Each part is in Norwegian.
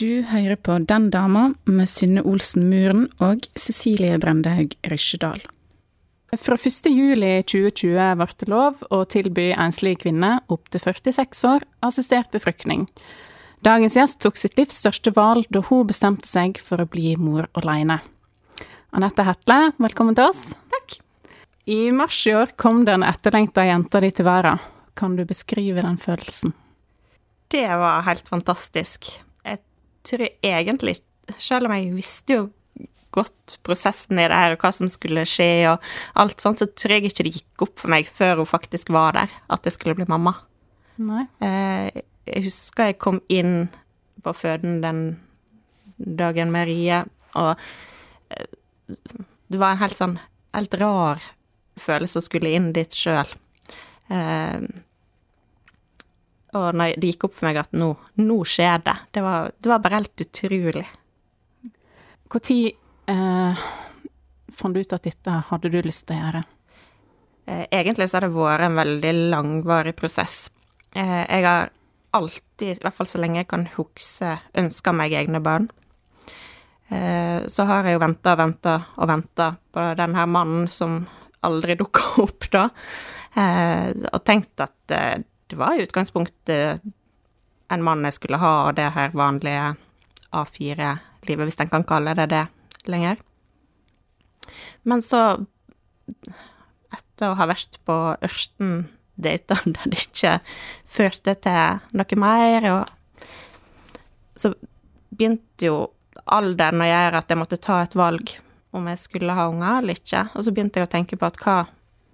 Du hører på Den dama med Synne Olsen Muren og Cecilie Brendehaug Rysjedal. Fra 1. juli 2020 ble det lov å tilby enslige kvinner opptil 46 år assistert befruktning. Dagens gjest tok sitt livs største valg da hun bestemte seg for å bli mor alene. Anette Hetle, velkommen til oss. Takk. I mars i år kom den etterlengta jenta di til verden. Kan du beskrive den følelsen? Det var helt fantastisk. Jeg tror egentlig, selv om jeg visste jo godt prosessen i det her, og hva som skulle skje og alt sånt, så tror jeg ikke det gikk opp for meg før hun faktisk var der, at jeg skulle bli mamma. Nei. Eh, Jeg husker jeg kom inn på føden den dagen med Rie, og eh, det var en helt sånn helt rar følelse å skulle inn dit sjøl. Og når det gikk opp for meg at nå, nå skjer det, det var, det var bare helt utrolig. Når eh, fant du ut at dette hadde du lyst til å gjøre? Eh, Egentlig så har det vært en veldig langvarig prosess. Eh, Jeg har alltid, i hvert fall så lenge jeg kan huske, ønska meg egne barn. Eh, Så har jeg jo venta og venta og venta på den her mannen som aldri dukka opp, da. Eh, Og tenkt at eh, det var i utgangspunktet en mann jeg skulle ha, og det her vanlige A4-livet, hvis en kan kalle det det lenger. Men så etter å ha vært på Ørsten dater der det ikke førte til noe mer, og så begynte jo alderen å gjøre at jeg måtte ta et valg om jeg skulle ha unger eller ikke. Og så begynte jeg å tenke på at hva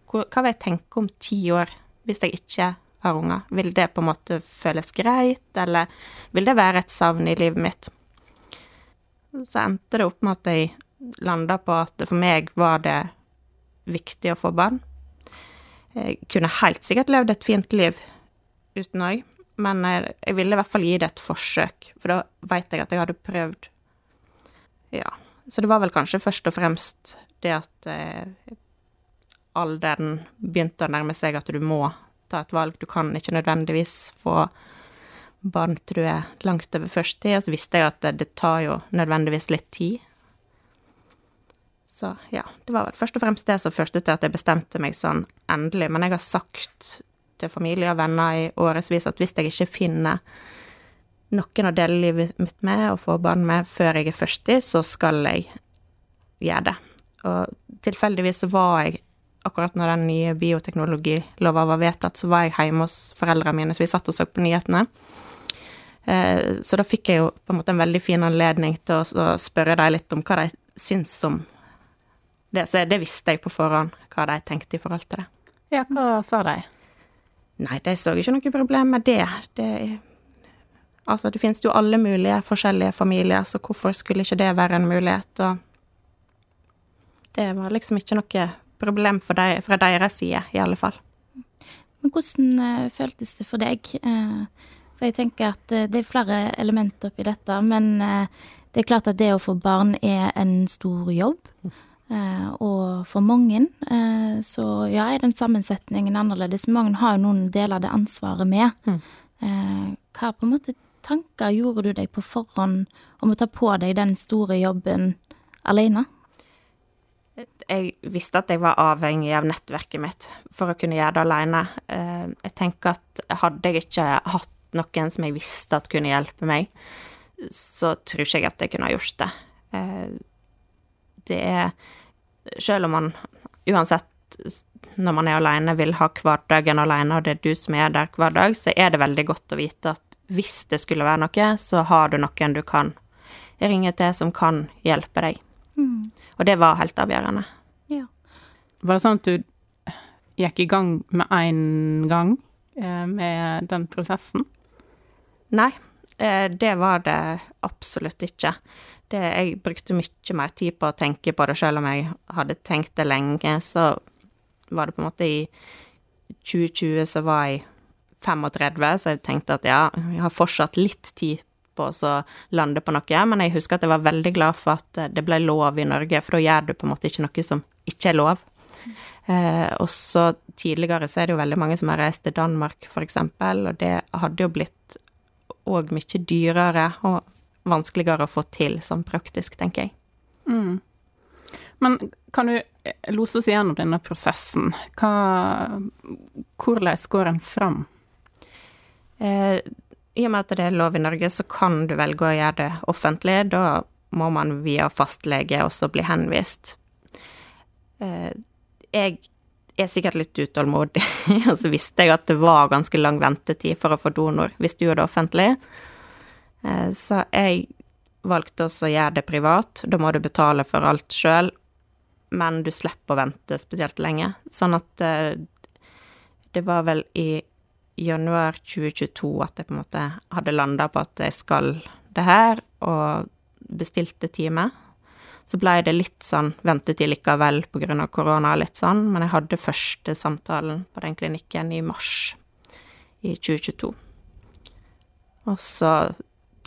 hva vil jeg tenke om ti år hvis jeg ikke har unger? Vil det på en måte føles greit, eller vil det være et savn i livet mitt? Så endte det opp med at jeg landa på at for meg var det viktig å få barn. Jeg kunne helt sikkert levd et fint liv uten òg, men jeg, jeg ville i hvert fall gi det et forsøk, for da veit jeg at jeg hadde prøvd. Ja. Så det var vel kanskje først og fremst det at eh, alderen begynte å nærme seg at du må ta et valg. Du kan ikke nødvendigvis få barn du er langt over førsttid, og så visste jeg at det, det tar jo nødvendigvis litt tid. Så ja, det var vel først og fremst det som førte til at jeg bestemte meg sånn endelig. Men jeg har sagt til familie og venner i årevis at hvis jeg ikke finner noen å dele livet mitt med og få barn med før jeg er førstig, så skal jeg gjøre det. Og tilfeldigvis var jeg akkurat når den nye bioteknologilova var vedtatt, så var jeg hjemme hos foreldrene mine, så vi satt og så på nyhetene. Eh, Så da fikk jeg jo på en måte en veldig fin anledning til å spørre dem litt om hva de syns om det. Så det visste jeg på forhånd, hva de tenkte i forhold til det. Ja, hva sa de? Nei, de så ikke noe problem med det. det altså, det finnes jo alle mulige forskjellige familier, så hvorfor skulle ikke det være en mulighet? Og det var liksom ikke noe problem for de, fra deres side, i alle fall. Men hvordan eh, føltes det for deg? Eh, for jeg tenker at eh, det er flere elementer oppi dette, men det er klart at det å få barn er en stor jobb. Eh, og for mange så ja, er den sammensetningen annerledes. Mange har jo noen deler det ansvaret med. Mm. Eh, hva på en måte tanker gjorde du deg på forhånd om å ta på deg den store jobben alene? Jeg visste at jeg var avhengig av nettverket mitt for å kunne gjøre det alene. Eh, Jeg tenker at hadde jeg ikke hatt noen som jeg visste at kunne hjelpe meg, så tror ikke jeg at jeg kunne ha gjort det. Eh, Det er Selv om man uansett når man er alene, vil ha hverdagen alene, og det er du som er der hver dag, så er det veldig godt å vite at hvis det skulle være noe, så har du noen du kan ringe til som kan hjelpe deg. Mm. Og det var helt avgjørende. Ja. Var det sånn at du gikk i gang med en gang eh, med den prosessen? Nei, Eh, det var det absolutt ikke. Det, jeg brukte mye mer tid på å tenke på det, selv om jeg hadde tenkt det lenge. Så var det på en måte i 2020 så var jeg 35, så jeg tenkte at ja, jeg har fortsatt litt tid på å lande på noe. Men jeg husker at jeg var veldig glad for at det ble lov i Norge, for da gjør du på en måte ikke noe som ikke er lov. Eh, og så tidligere så er det jo veldig mange som har reist til Danmark, eksempel, og det hadde jo blitt òg mye dyrere og vanskeligere å få til sånn praktisk, tenker jeg. Mm. Men kan du eh, lose oss gjennom denne prosessen? Hva, hvordan går en fram? Eh, I og med at det er lov i Norge, så kan du velge å gjøre det offentlig. Da må man via fastlege også bli henvist. Eh, jeg er sikkert litt utålmodig, og så visste jeg at det var ganske lang ventetid for å få donor hvis du gjorde det offentlig. Eh, så jeg valgte også å gjøre det privat. Da må du betale for alt sjøl, men du slipper å vente spesielt lenge. Sånn at eh, det var vel i januar 2022 at jeg på en måte hadde landa på at jeg skal det her, og bestilte time. Så blei det litt sånn ventetid likevel pga. korona litt sånn, men jeg hadde første samtalen på den klinikken i mars i 2022. Og så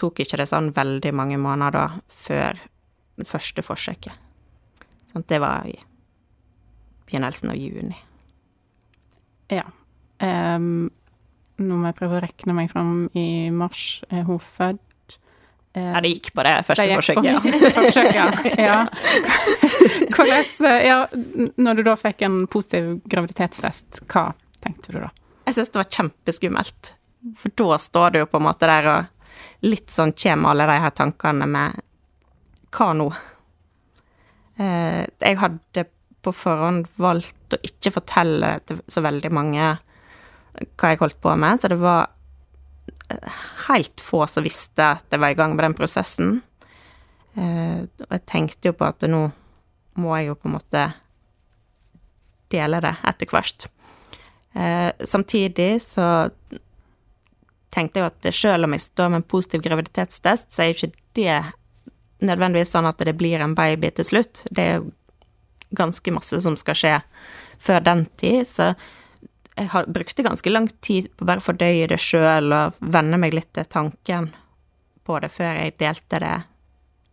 tok ikke det sånn veldig mange måneder da før det første forsøket. Sånn, det var i begynnelsen av juni. Ja. Um, nå må jeg prøve å rekne meg fram i mars. Er hun født ja, det gikk på det første det forsøket. På ja. forsøket, ja. Hvordan, eh, ja, når du da fikk en positiv graviditetstest, hva tenkte du da? Jeg syns det var kjempeskummelt. For da står du jo på en måte der og litt sånn kommer alle de her tankene med hva nå? Eh, jeg hadde på forhånd valgt å ikke fortelle til så veldig mange hva jeg holdt på med, så det var helt få som visste at jeg var i gang med den prosessen. Eh, og jeg tenkte jo på at nå må jeg jo på en måte dele det etter hvert. Eh, samtidig så tenkte jeg jo at selv om jeg står med en positiv graviditetstest, så er jo ikke det nødvendigvis sånn at det blir en baby til slutt. Det er jo ganske masse som skal skje før den tid, så jeg har, brukte ganske lang tid på bare å fordøye det sjøl og venne meg litt til tanken på det før jeg delte det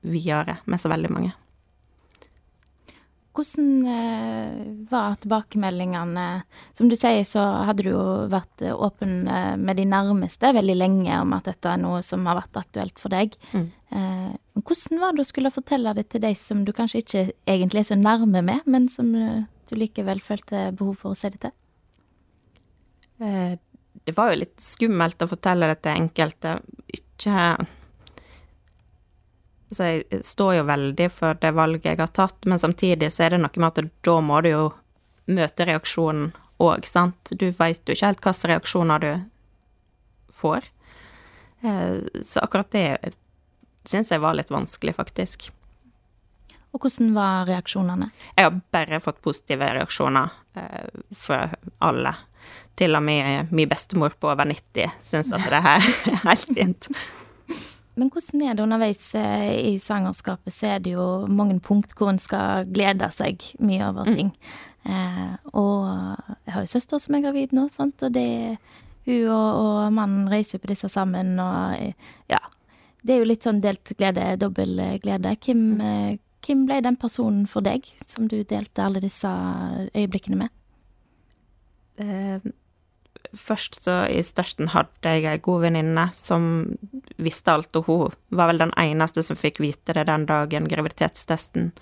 videre med så veldig mange. Hvordan eh, var tilbakemeldingene? Som du sier, så hadde du jo vært åpen eh, med de nærmeste veldig lenge om at dette er noe som har vært aktuelt for deg. Mm. Eh, hvordan var det å skulle fortelle det til de som du kanskje ikke egentlig er så nærme med, men som du likevel følte behov for å si det til? Eh, det var jo litt skummelt å fortelle det til enkelte. Ikke Så jeg står jo veldig for det valget jeg har tatt, men samtidig så er det noe med at da må du jo møte reaksjonen òg, sant. Du veit jo ikke helt hvilke reaksjoner du får. Eh, så akkurat det syns jeg var litt vanskelig, faktisk. Og hvordan var reaksjonene? Jeg har bare fått positive reaksjoner eh, fra alle. Til og med min bestemor på over 90 syns at det her er helt fint. Men hvordan er det underveis eh, i svangerskapet, så er det jo mange punkt hvor en skal glede seg mye over mm. ting. Mm. Eh, og jeg har jo søster som er gravid nå, sant, og det hun og, og mannen reiser på disse sammen, og ja. Det er jo litt sånn delt glede, dobbel glede. Hvem, mm. Eh, hvem ble den personen for deg som du delte alle disse øyeblikkene med? Eh, først så i starten hadde jeg ei god venninne som visste alt, og hun var vel den eneste som fikk vite det den dagen graviditetstesten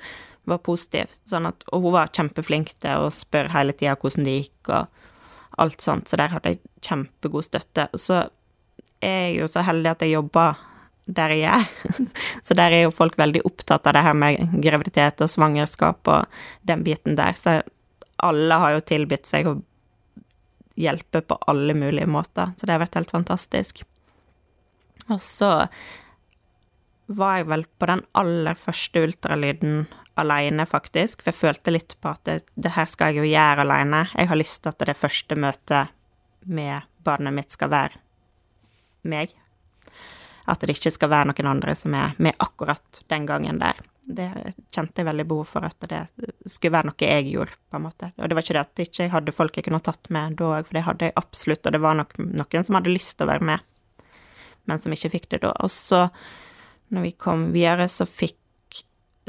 var positiv. Sånn at, og hun var kjempeflink til å spørre hele tida hvordan det gikk, og alt sånt, så der hadde jeg kjempegod støtte. Så er jeg jo så heldig at jeg jobber der jeg er. Så der er jo folk veldig opptatt av det her med graviditet og svangerskap og den biten der. Så alle har jo tilbudt seg å hjelpe på alle mulige måter. Så det har vært helt fantastisk. Og så var jeg vel på den aller første ultralyden aleine, faktisk. For jeg følte litt på at det, det, her skal jeg jo gjøre aleine. Jeg har lyst til at det første møtet med barnet mitt skal være meg. At det ikke skal være noen andre som er med akkurat den gangen der. Det kjente jeg veldig behov for, at det skulle være noe jeg gjorde, på en måte. Og det var ikke det at jeg ikke hadde folk jeg kunne tatt med da òg, for det hadde jeg absolutt, og det var nok noen som hadde lyst til å være med, men som ikke fikk det da. Og så, når vi kom videre, så fikk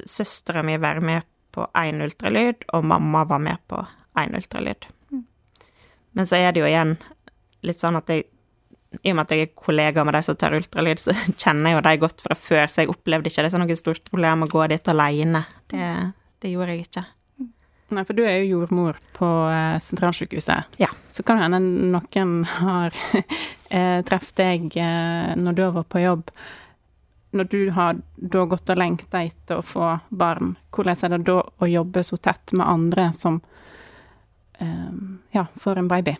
søstera mi være med på én ultralyd, og mamma var med på én ultralyd. Men så er det jo igjen litt sånn at jeg i og med at jeg er kollega med de som tar ultralyd, så kjenner jeg jo de godt fra før, så jeg opplevde ikke det som noe stort problem å gå dit alene. Det, det gjorde jeg ikke. Nei, for du er jo jordmor på eh, sentralsykehuset. Ja. Så kan det hende noen har eh, truffet deg eh, når du har vært på jobb. Når du har da gått og lengta etter å få barn, hvordan er det da å jobbe så tett med andre som ja, får en baby?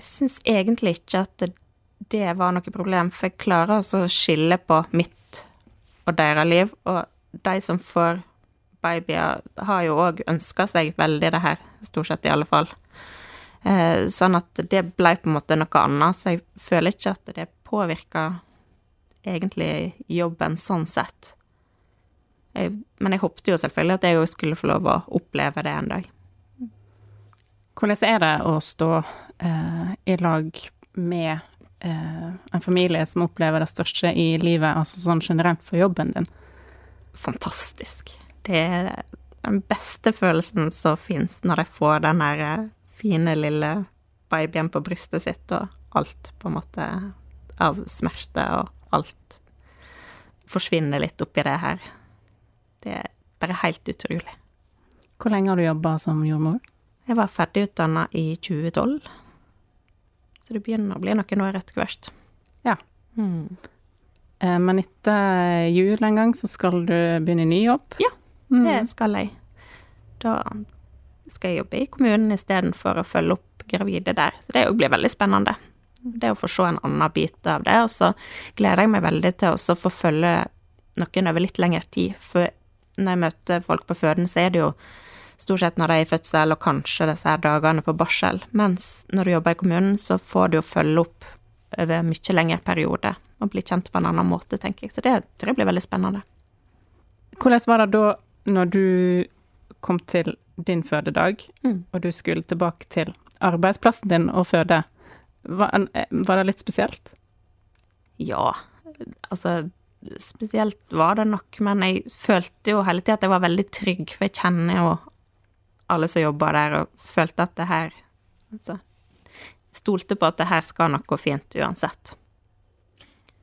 Jeg syns egentlig ikke at det, var noe problem, for jeg klarer altså å skille på mitt og deres liv. Og de som får babyer, har jo òg ønska seg veldig det her, stort sett i alle fall. Eh, sånn at det ble på en måte noe annet, så jeg føler ikke at det påvirka egentlig jobben sånn sett. Jeg, men jeg håpte jo selvfølgelig at jeg òg skulle få lov å oppleve det en dag. Hvordan er det å stå i lag med eh, en familie som opplever det største i livet, altså sånn generelt for jobben din? Fantastisk. Det er den beste følelsen som fins når jeg får den der eh, fine, lille babyen på brystet sitt, og alt på en måte av smerte og alt forsvinner litt oppi det her. Det er bare helt utrolig. Hvor lenge har du jobba som jordmor? Jeg var ferdigutdanna i 2012, så det begynner å bli noen år etter hvert. Ja. Mm. Men etter jul en gang så skal du begynne i ny jobb? Ja, mm. det skal jeg. Da skal jeg jobbe i kommunen istedenfor å følge opp gravide der. Så det blir veldig spennende. Det å få se en annen bit av det. Og så gleder jeg meg veldig til å få følge noen over litt lengre tid. For når jeg møter folk på føden, så er det jo stort sett når de er i fødsel, og kanskje disse her dagene på barsel. Mens når du jobber i kommunen, så får du jo følge opp over mye lengre periode, og bli kjent på en annen måte, tenker jeg. Så det tror jeg blir veldig spennende. Hvordan var det da, når du kom til din fødedag, mm. og du skulle tilbake til arbeidsplassen din og føde? Var, var det litt spesielt? Ja, altså Spesielt var det nok, men jeg følte jo hele tida at jeg var veldig trygg, for jeg kjenner jo alle som jobba der, og følte at det her Altså stolte på at det her skal nok gå fint uansett.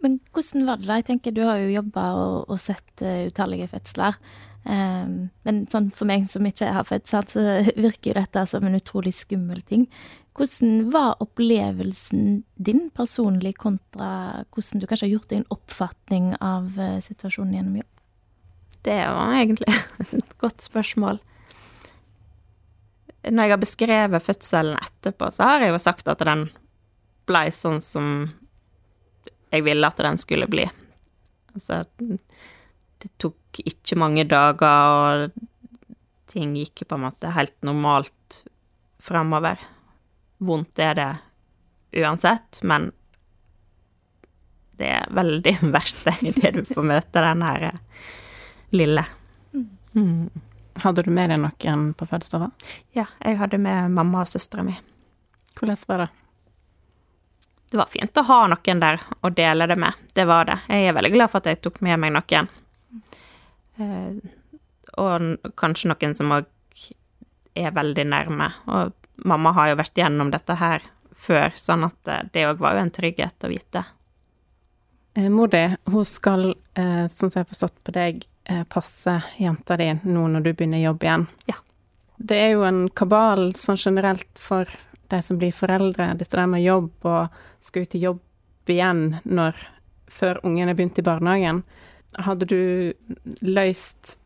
Men hvordan var det da? Jeg tenker Du har jo jobba og, og, sett uh, utallige fødsler. Um, men sånn for meg som ikke har født, så virker jo dette som en utrolig skummel ting. Hvordan var opplevelsen din personlig, kontra hvordan du kanskje har gjort deg en oppfatning av uh, situasjonen gjennom jobb? Det var egentlig et godt spørsmål når jeg har beskrevet fødselen etterpå, så har jeg jo sagt at den blei sånn som jeg ville at den skulle bli. Altså Det tok ikke mange dager, og ting gikk på en måte helt normalt framover. Vondt er det uansett, men det er veldig verst idet du får møte den her lille. Mm. Hadde du med deg noen på fødestua? Ja, jeg hadde med mamma og søstera mi. Hvordan var det? Det var fint å ha noen der å dele det med. Det var det. Jeg er veldig glad for at jeg tok med meg noen. Eh, og kanskje noen som òg er veldig nærme. Og mamma har jo vært gjennom dette her før, sånn at det òg var jo en trygghet å vite. Eh, mor di, hun skal, eh, sånn som jeg har forstått på deg, Eh, passe jenta di nå når du begynner jobb igjen. Ja. Det er jo en kabal sånn generelt for de som blir foreldre, dette der med jobb og skal ut i jobb igjen når, før ungen er begynt i barnehagen. Hadde du løst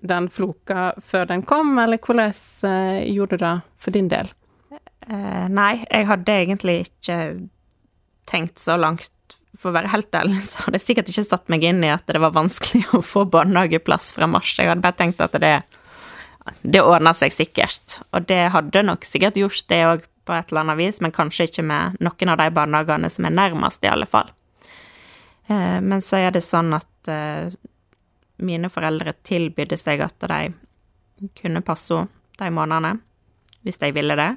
den floka før den kom, eller hvordan eh, gjorde du det for din del? Eh, nei, jeg hadde egentlig ikke tenkt så langt for å være helt ærlig, så hadde jeg sikkert ikke satt meg inn i at det var vanskelig å få barnehageplass fra mars. Jeg hadde bare tenkt at det, det ordna seg sikkert. Og det hadde nok sikkert gjort det òg på et eller annet vis, men kanskje ikke med noen av de barnehagene som er nærmest, i alle fall. Eh, men så er det sånn at eh, mine foreldre tilbydde seg at de kunne passe henne de månedene, hvis de ville det.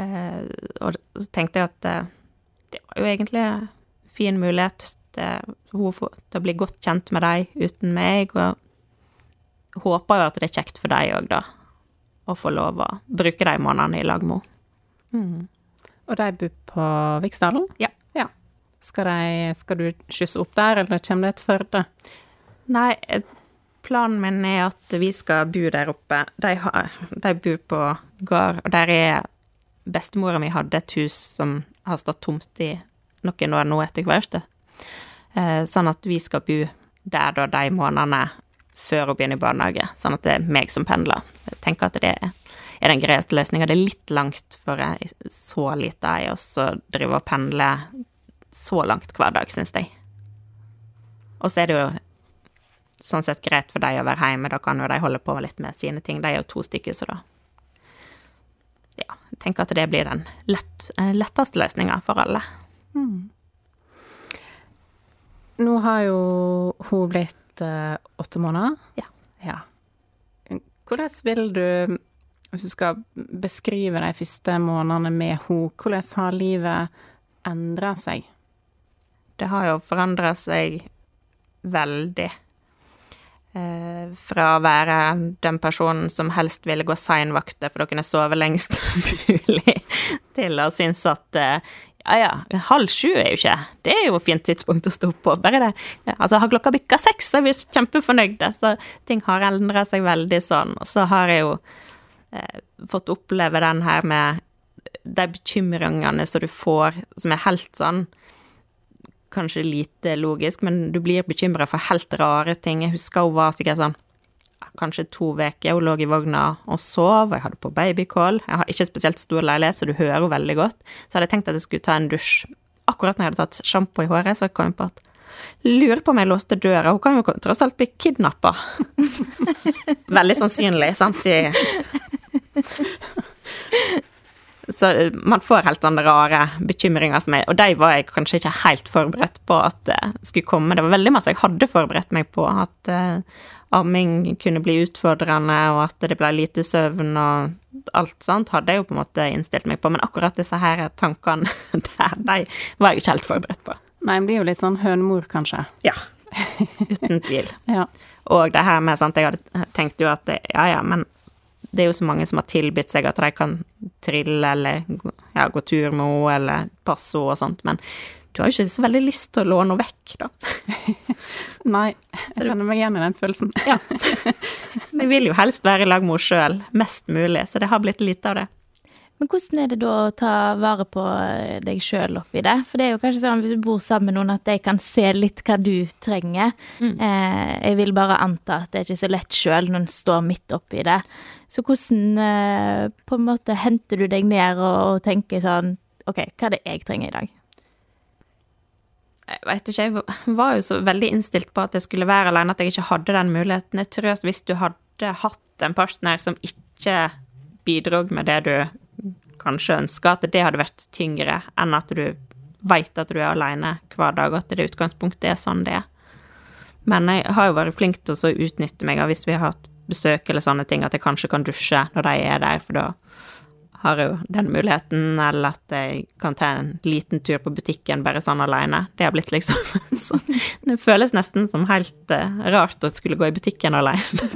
Eh, og så tenkte jeg at det var jo egentlig en fin mulighet til, til å bli godt kjent med dem uten meg, og håper jo at det er kjekt for dem òg, da, å få lov å bruke de månedene i lag med henne. Mm. Og de bor på Viksdalen? Ja. ja. Skal, de, skal, du kysse opp der, eller kommer det et Førde? Nei, planen min er at vi skal bo der oppe. De, har, de bor på gard, og der er bestemora mi hadde et hus som har stått tomt i noen år nå etter hvert. Eh, sånn at vi skal bo der da de månedene før hun begynner i barnehage, sånn at det er meg som pendler. Jeg tenker at det er den greieste løsninga. Det er litt langt for ei så lita ei å drive og pendle så langt hver dag, syns jeg. Og så er det jo sånn sett greit for de å være hjemme, da kan jo de holde på litt med sine ting. De er jo to stykker, så da Ja, jeg tenker at det blir den lett, eh, letteste løsninga for alle. Mm. Nå har jo hun blitt uh, åtte måneder. Ja. ja. Hvordan vil du hvis du skal beskrive de første månedene med henne, hvordan har livet endra seg? Det har jo forandra seg veldig. Eh, fra å være den personen som helst ville gå seinvakter for å kunne sove lengst mulig, til å synes at eh, ja ja, halv sju er jo ikke Det er jo et fint tidspunkt å stå opp på. Bare det. Ja, altså, har klokka bikka seks, så er vi kjempefornøyde. Så ting har endra seg veldig sånn. Og så har jeg jo eh, fått oppleve den her med de bekymringene som du får, som er helt sånn Kanskje lite logisk, men du blir bekymra for helt rare ting. Jeg husker hun var sikkert sånn kanskje to uker. Hun lå i vogna og sov, og jeg hadde på babycall. Jeg har ikke spesielt stor leilighet, så du hører henne veldig godt. Så hadde jeg tenkt at jeg skulle ta en dusj. Akkurat når jeg hadde tatt sjampo i håret, så kom jeg på at Lurer på om jeg låste døra. Hun kan jo tross alt bli kidnappa. veldig sannsynlig, sant? Så man får helt sånne rare bekymringer som jeg Og de var jeg kanskje ikke helt forberedt på at det skulle komme. Det var veldig masse jeg hadde forberedt meg på. At uh, amming kunne bli utfordrende, og at det ble lite søvn og alt sånt, hadde jeg jo på en måte innstilt meg på. Men akkurat disse her tankene der, de var jeg ikke helt forberedt på. Nei, en blir jo litt sånn hønemor, kanskje. Ja. Uten tvil. ja. Og det her med sant, Jeg hadde tenkt jo at ja ja, men det er jo så mange som har tilbudt seg at de kan trille eller ja, gå tur med henne eller passe henne og sånt, men du har jo ikke så veldig lyst til å låne henne vekk, da. Nei, jeg kjenner meg igjen i den følelsen. ja. Vi vil jo helst være i lag med henne sjøl, mest mulig, så det har blitt lite av det. Men hvordan er det da å ta vare på eh, deg sjøl oppi det? For det er jo kanskje sånn hvis du bor sammen med noen at de kan se litt hva du trenger. Mm. Eh, jeg vil bare anta at det er ikke så lett sjøl når en står midt oppi det. Så hvordan eh, på en måte henter du deg ned og, og tenker sånn OK, hva er det jeg trenger i dag? Jeg vet ikke, jeg var jo så veldig innstilt på at jeg skulle være alene, at jeg ikke hadde den muligheten. Jeg tror at hvis du hadde hatt en partner som ikke bidro med det du kanskje ønska, at det hadde vært tyngre enn at du veit at du er alene hver dag, og at det utgangspunktet er sånn det er. Men jeg har jo vært flink til å utnytte meg av hvis vi har hatt besøk eller sånne ting, at jeg kanskje kan dusje når de er der, for da har jo den muligheten, eller at jeg kan ta en liten tur på butikken bare sånn aleine. Det har blitt liksom sånn Det føles nesten som helt uh, rart å skulle gå i butikken aleine.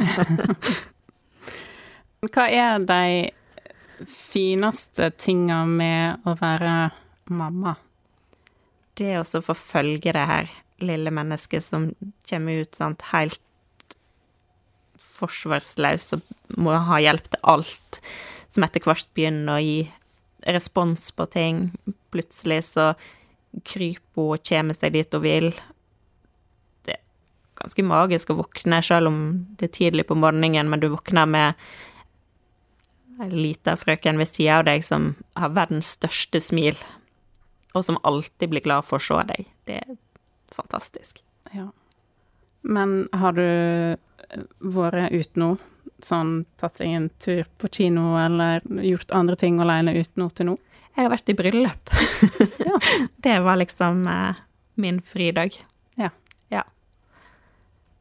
Hva er de fineste tinga med å være mamma? Det å få følge det her lille mennesket som kommer ut sant, helt forsvarsløs og må ha hjelp til alt, som etter hvert begynner å gi respons på ting. Plutselig så kryper hun og kommer seg dit hun vil. Det er ganske magisk å våkne, selv om det er tidlig på morgenen, men du våkner med ei lita frøken ved sida av deg som har verdens største smil, og som alltid blir glad for å se deg. Det er fantastisk. Ja. Men har du vært ute nå? Sånn tatt deg en tur på kino eller gjort andre ting alene uten noe til nå? Jeg har vært i bryllup. ja. Det var liksom eh, min fridag. Ja. Ja.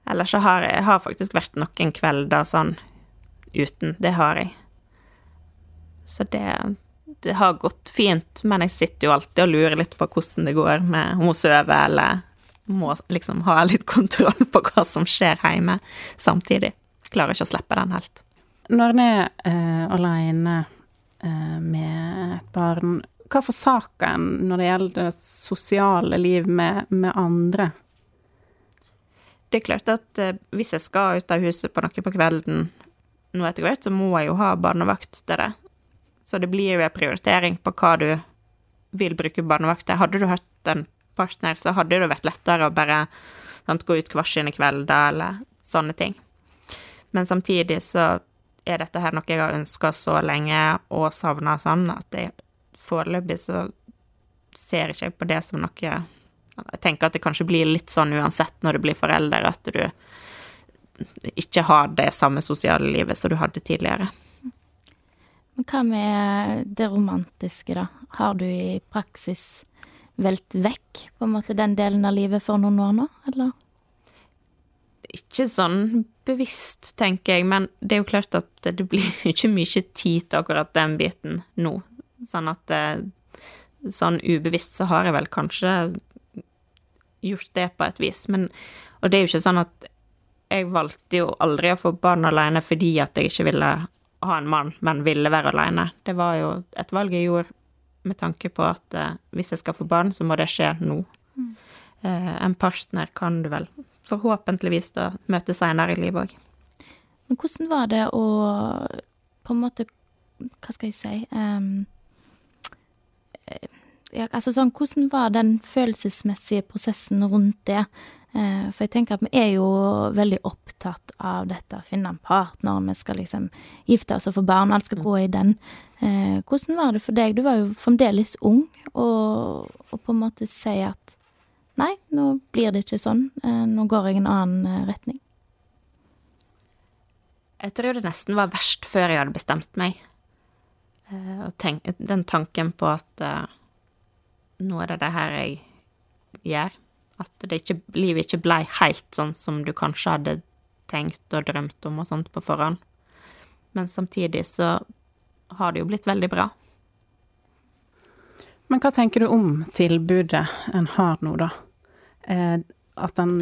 Ellers så har jeg har faktisk vært noen kvelder sånn uten. Det har jeg. Så det, det har gått fint, men jeg sitter jo alltid og lurer litt på hvordan det går med om hun sover, eller må liksom ha litt kontroll på hva som skjer hjemme samtidig. Klarer ikke å slippe den helt. Når en er uh, alene uh, med et barn, hva forsaker en når det gjelder det sosiale liv med, med andre? Det er klart at uh, hvis jeg skal ut av huset på noe på kvelden nå etter hvert, så må jeg jo ha barnevakt til det. Så det blir jo en prioritering på hva du vil bruke barnevakt til. Hadde du hatt en partner, så hadde det vært lettere å bare sant, gå ut hver sine kvelder, eller sånne ting. Men samtidig så er dette her noe jeg har ønska så lenge og savna sånn, at jeg foreløpig så ser ikke jeg på det som noe Jeg tenker at det kanskje blir litt sånn uansett når du blir forelder, at du ikke har det samme sosiale livet som du hadde tidligere. Men hva med det romantiske, da? Har du i praksis velt vekk på en måte den delen av livet for noen år nå, eller? Ikke sånn bevisst, tenker jeg, men det er jo klart at det blir ikke mye tid til akkurat den biten nå. Sånn at eh, sånn ubevisst så har jeg vel kanskje gjort det på et vis, men Og det er jo ikke sånn at jeg valgte jo aldri å få barn alene fordi at jeg ikke ville ha en mann, men ville være alene. Det var jo et valg jeg gjorde med tanke på at eh, hvis jeg skal få barn, så må det skje nå. Mm. Eh, en partner kan du vel forhåpentligvis da møte seinere i livet òg. Men hvordan var det å på en måte Hva skal jeg si um, ja, altså sånn, Hvordan var den følelsesmessige prosessen rundt det? Eh, for jeg tenker at vi er jo veldig opptatt av dette, å finne en partner, vi skal liksom gifte oss og få barn, alt skal gå i den. Eh, hvordan var det for deg? Du var jo fremdeles ung, og, og på en måte si at nei, nå blir det ikke sånn, eh, nå går jeg en annen retning. Jeg tror det nesten var verst før jeg hadde bestemt meg. Tenk, den tanken på at nå er det det her jeg gjør. At det ikke, livet ikke blei helt sånn som du kanskje hadde tenkt og drømt om og sånt på forhånd. Men samtidig så har det jo blitt veldig bra. Men hva tenker du om tilbudet en har nå, da? Eh, at en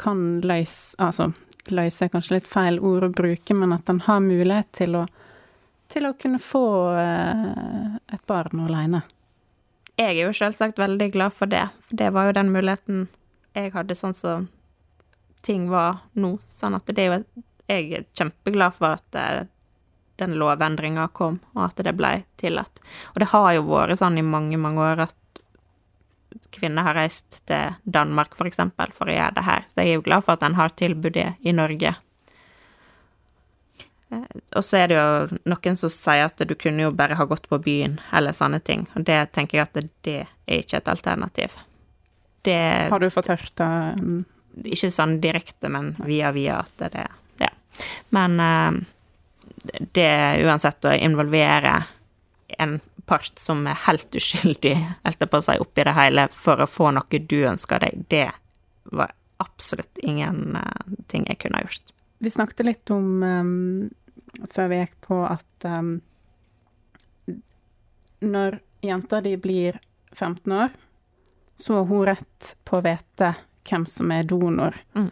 kan løse Altså, løse er kanskje litt feil ord å bruke, men at en har mulighet til å, til å kunne få eh, et barn alene jeg er jo selvsagt veldig glad for det. Det var jo den muligheten jeg hadde sånn som ting var nå. Sånn at det er jo Jeg er kjempeglad for at eh, den lovendringa kom, og at det ble tillatt. Og det har jo vært sånn i mange, mange år at kvinner har reist til Danmark, for eksempel, for å gjøre det her. Så jeg er jo glad for at en har tilbudet i Norge. Og så er det jo noen som sier at du kunne jo bare ha gått på byen, eller sånne ting. Og det tenker jeg at det er ikke et alternativ. Det Har du fått hørt det? Ikke sånn direkte, men via via at det er Ja. Men uh, det uansett å involvere en part som er helt uskyldig, på å si, oppi det hele for å få noe du ønsker deg, det var absolutt ingen uh, ting jeg kunne ha gjort. Vi snakket litt om um, før vi gikk på at um, når jenta di blir 15 år, så har hun rett på å vite hvem som er donor. Mm.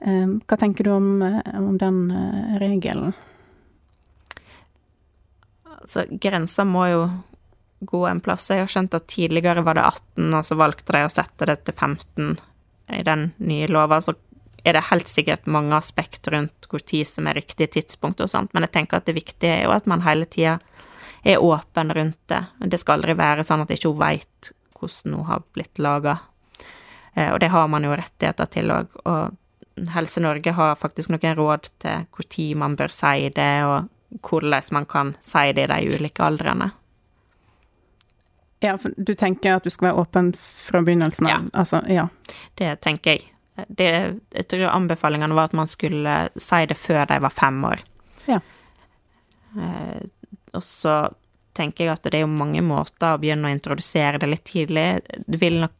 Um, hva tenker du om, om den uh, regelen? Altså, grensa må jo gå en plass. Jeg har skjønt at tidligere var det 18, og så valgte de å sette det til 15 i den nye lova. Så er det helt sikkert mange aspekt rundt hvor tid som er riktig tidspunkt og sånt, men jeg tenker at det viktige er jo at man hele tida er åpen rundt det. Det skal aldri være sånn at ikke hun veit hvordan hun har blitt laga. Eh, og det har man jo rettigheter til òg. Og Helse Norge har faktisk noen råd til tid man bør si det, og hvordan man kan si det i de ulike aldrene. Ja, for du tenker at du skal være åpen fra begynnelsen av? Ja. Altså, ja. Det tenker jeg det, jeg tror anbefalingene var at man skulle si det før de var fem år. Ja. Eh, og så tenker jeg at det er jo mange måter å begynne å introdusere det litt tidlig. Du vil nok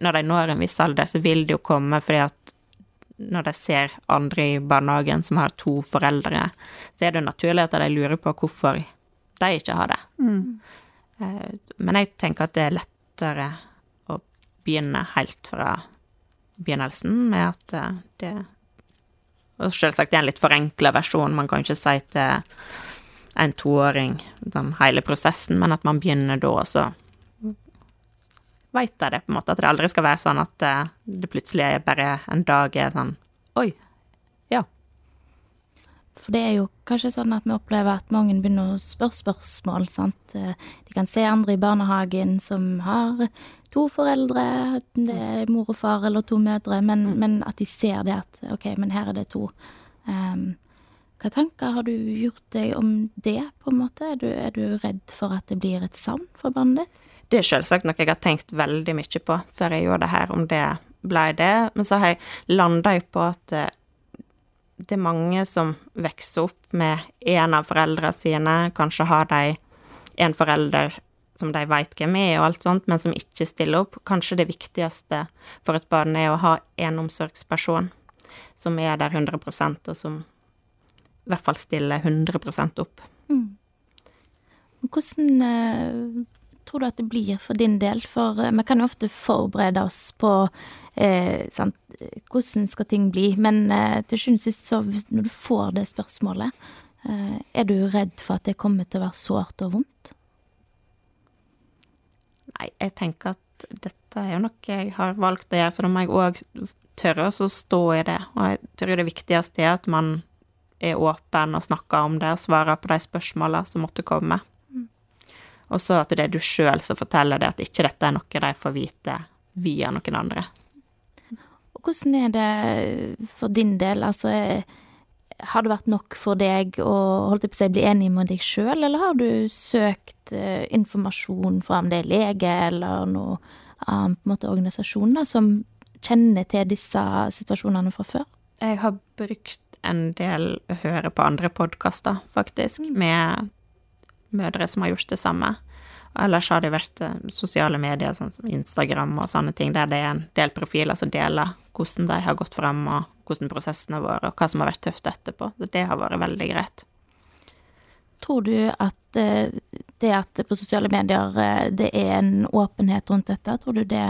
når de når en viss alder, så vil det jo komme fordi at når de ser andre i barnehagen som har to foreldre, så er det jo naturlig at de lurer på hvorfor de ikke har det. Mm. Men jeg tenker at det er lettere å begynne helt fra begynnelsen med at eh, det Og selvsagt det er en litt forenkla versjon, man kan ikke si til en toåring den hele prosessen, men at man begynner da, og så veit jeg det, på en måte. At det aldri skal være sånn at eh, det plutselig er bare en dag er sånn Oi. For det er jo kanskje sånn at vi opplever at mange begynner å spørre spørsmål, sant. De kan se andre i barnehagen som har to foreldre, det er mor og far eller to mødre, men, Mm. men at de ser det at OK, men her er det to. Um, hva tanker har du gjort deg om det, på en måte? Er du, er du redd for at det blir et savn for barnet ditt? Det er selvsagt noe jeg har tenkt veldig mye på før jeg gjorde det her, om det ble det. Men så har jeg landa på at eh, det er mange som vokser opp med en av foreldrene sine, kanskje har de en forelder som de veit hvem er, og alt sånt, men som ikke stiller opp. Kanskje det viktigste for et barn er å ha en omsorgsperson som er der 100% og som i hvert fall stiller 100 opp. Mm. Hvordan eh, tror du at det blir for din del? For eh, vi kan jo ofte forberede oss på eh, sant, hvordan skal ting bli, men eh, til sjuende og sist, så når du får det spørsmålet, eh, er du redd for at det kommer til å være sårt og vondt? Nei, jeg tenker at dette er jo noe jeg har valgt å gjøre, så da må jeg òg tørre å stå i det. Og jeg tror det viktigste er at man er åpen og snakker om det og svarer på de spørsmåla som måtte komme. Og så at det er du sjøl som forteller det, at ikke dette er noe de får vite via noen andre. Og hvordan er det for din del? Altså, eh, har det vært nok for deg å holdt på å si, bli enig med deg sjøl, eller har du søkt eh, informasjon fra om det er lege eller noe annen på en måte, organisasjon da, som kjenner til disse situasjonene fra før? Jeg har brukt en del å høre på andre podkaster, faktisk, med mødre som har gjort det samme. Ellers har det vært eh, sosiale medier, sånn som Instagram og sånne ting, der det er en del profiler som deler hvordan de har gått frem, og hvordan prosessen har vært, og hva som har vært tøft etterpå. Så det har vært veldig greit. Tror du at eh, det at på sosiale medier eh, det er en åpenhet rundt dette, tror du det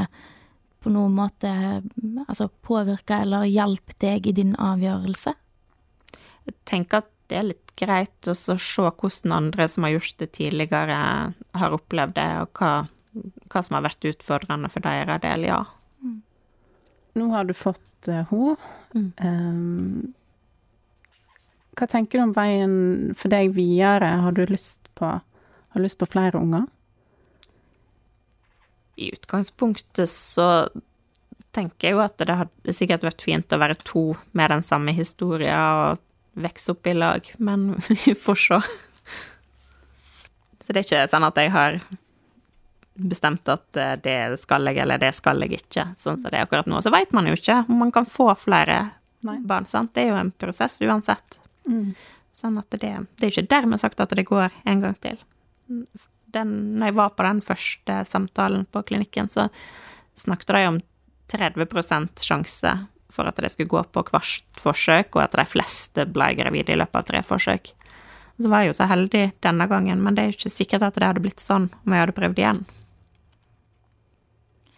på noen måte altså påvirka eller hjalp deg i din avgjørelse? Jeg tenker at det er litt greit å se hvordan andre som har gjort det tidligere, har opplevd det, og hva, hva som har vært utfordrende for deres del, ja. Nå har du fått uh, henne. Um, hva tenker du om veien for deg videre? Har du lyst på, har lyst på flere unger? I utgangspunktet så tenker jeg jo at det hadde sikkert vært fint å være to med den samme historien og vokse opp i lag, men vi får se. Så det er ikke sånn at jeg har bestemt at eh, det skal jeg, eller det skal jeg ikke, sånn som det er akkurat nå. Så veit man jo ikke om man kan få flere Nei. barn, sant. Det er jo en prosess uansett. Mm. Sånn at det, det er ikke dermed sagt at det går en gang til. Den, når jeg var på den første samtalen på klinikken, så snakket de om 30% sjanse for at det skulle gå på hvert forsøk, og at de fleste ble gravide i løpet av tre forsøk. Så var jeg jo så heldig denne gangen, men det er jo ikke sikkert at det hadde blitt sånn om jeg hadde prøvd igjen.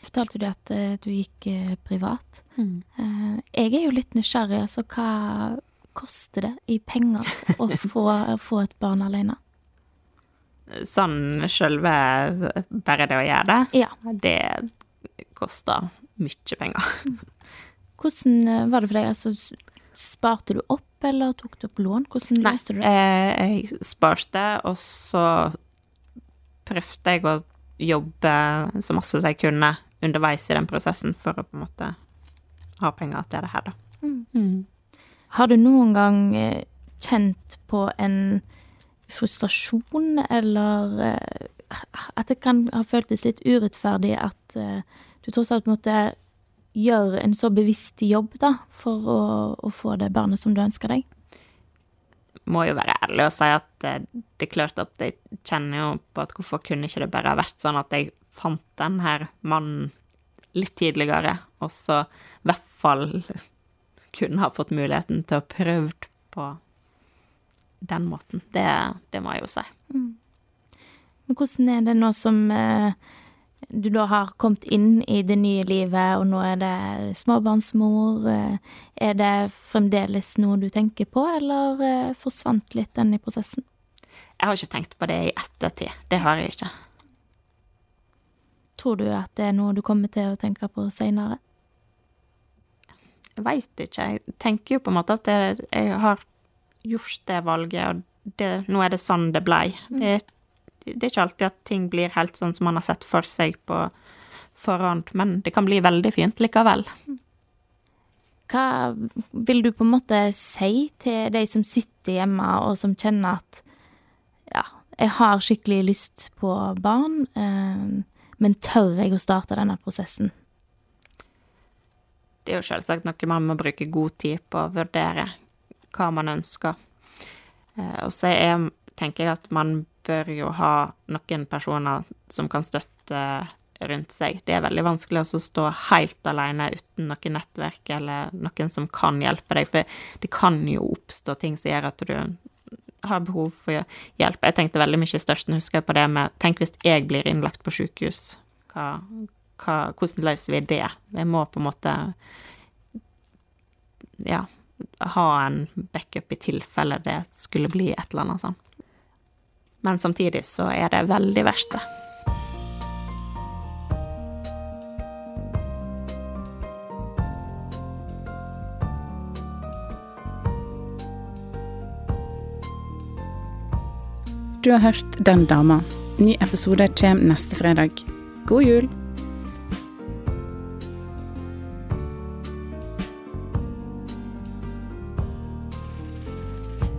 Fortalte du at eh, du gikk eh, privat? Mm. jeg er jo litt nysgjerrig, altså hva koster det i penger å få, å få et barn alene? Sånn sjølve Bare det å gjøre det, Ja. det koster mye penger. Hvordan eh, var det for deg? Altså, sparte du opp, eller tok du opp lån? Hvordan løste du det? eh, jeg sparte, og så prøvde jeg å jobbe så masse som jeg kunne underveis i den prosessen for å på en måte ha penger til det her, da. Har du noen gang eh, kjent på en frustrasjon, eller at det kan ha føltes litt urettferdig at du tross alt måtte gjøre en så bevisst jobb da, for å, å få det barnet som du ønsker deg? Må jo være ærlig og si at det, det er klart at jeg kjenner jo på at hvorfor kunne ikke det bare ha vært sånn at jeg fant den her mannen litt tidligere, og så i hvert fall kunne ha fått muligheten til å prøve på den måten. Det, det må jeg jo si. Mm. Men hvordan er det nå som eh, du da har kommet inn i det nye livet, og nå er det småbarnsmor. Eh, er det fremdeles noe du tenker på, eller eh, forsvant litt den i prosessen? Jeg har ikke tenkt på det i ettertid. Det har jeg ikke. Tror du at det er noe du kommer til å tenke på seinere? Jeg veit ikke. Jeg tenker jo på en måte at jeg har gjort det valget, og det, nå er det sånn det blei. Det Det, det, er ikke alltid at ting blir helt sånn som man har sett for seg på forhånd, men det kan bli veldig fint likevel. Hva vil du på en måte si til de som sitter hjemme og som kjenner at ja, jeg har skikkelig lyst på barn, eh, men tør jeg å starte denne prosessen? Det er jo selvsagt noe man må bruke god tid på å vurdere hva man ønsker. Eh, og så er, tenker jeg at man bør jo ha noen personer som kan støtte rundt seg. Det er veldig vanskelig å stå helt alene uten noe nettverk eller noen som kan hjelpe deg, for det kan jo oppstå ting som gjør at du har behov for hjelp. Jeg tenkte veldig mye størst når husker på det med Tenk hvis jeg blir innlagt på sykehus, hva, hva, hvordan løser vi det? Vi må på en måte ja, ha en backup i tilfelle det skulle bli et eller annet sånt. Men samtidig så er det veldig verst, det. Du har hørt Den dama. Ny episode kommer neste fredag. God jul!